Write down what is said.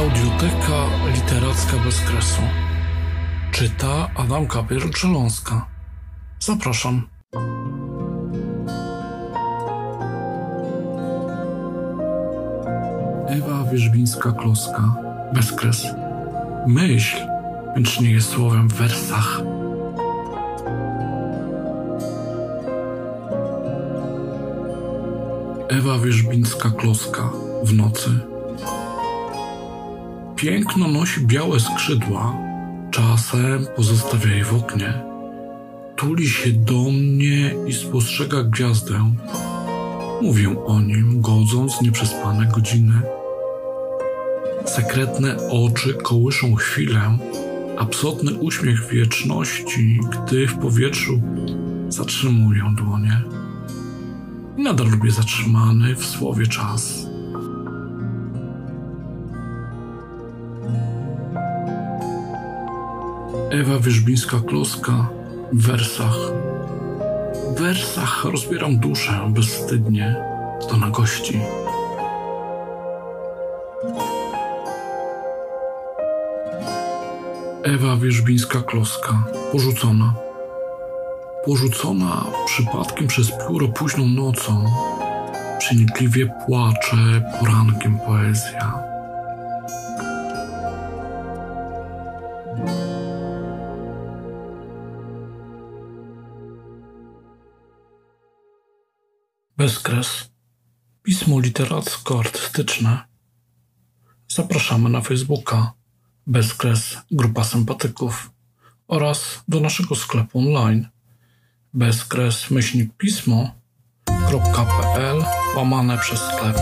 Audioteka literacka bez kresu. Czyta Adam Kapier-Grzeląska. Zapraszam. Ewa Wierzbińska-Kloska. Bezkres. Myśl, więc nie jest słowem w wersach. Ewa Wierzbińska-Kloska. W nocy. Piękno nosi białe skrzydła, czasem pozostawia je w oknie. Tuli się do mnie i spostrzega gwiazdę. Mówię o nim, godząc nieprzespane godziny. Sekretne oczy kołyszą chwilę, a psotny uśmiech wieczności, gdy w powietrzu zatrzymują dłonie. I nadal lubię zatrzymany w słowie czas. Ewa Wierzbińska-Kloska w wersach. W wersach rozbieram duszę bezwstydnie do nagości. Ewa Wierzbińska-Kloska, porzucona. Porzucona przypadkiem przez pióro późną nocą, przenikliwie płacze porankiem poezja. Bezkres. Pismo literacko-artystyczne. Zapraszamy na Facebooka Bezkres Grupa Sympatyków oraz do naszego sklepu online bezkres myślnik pismo.pl łamane przez sklep.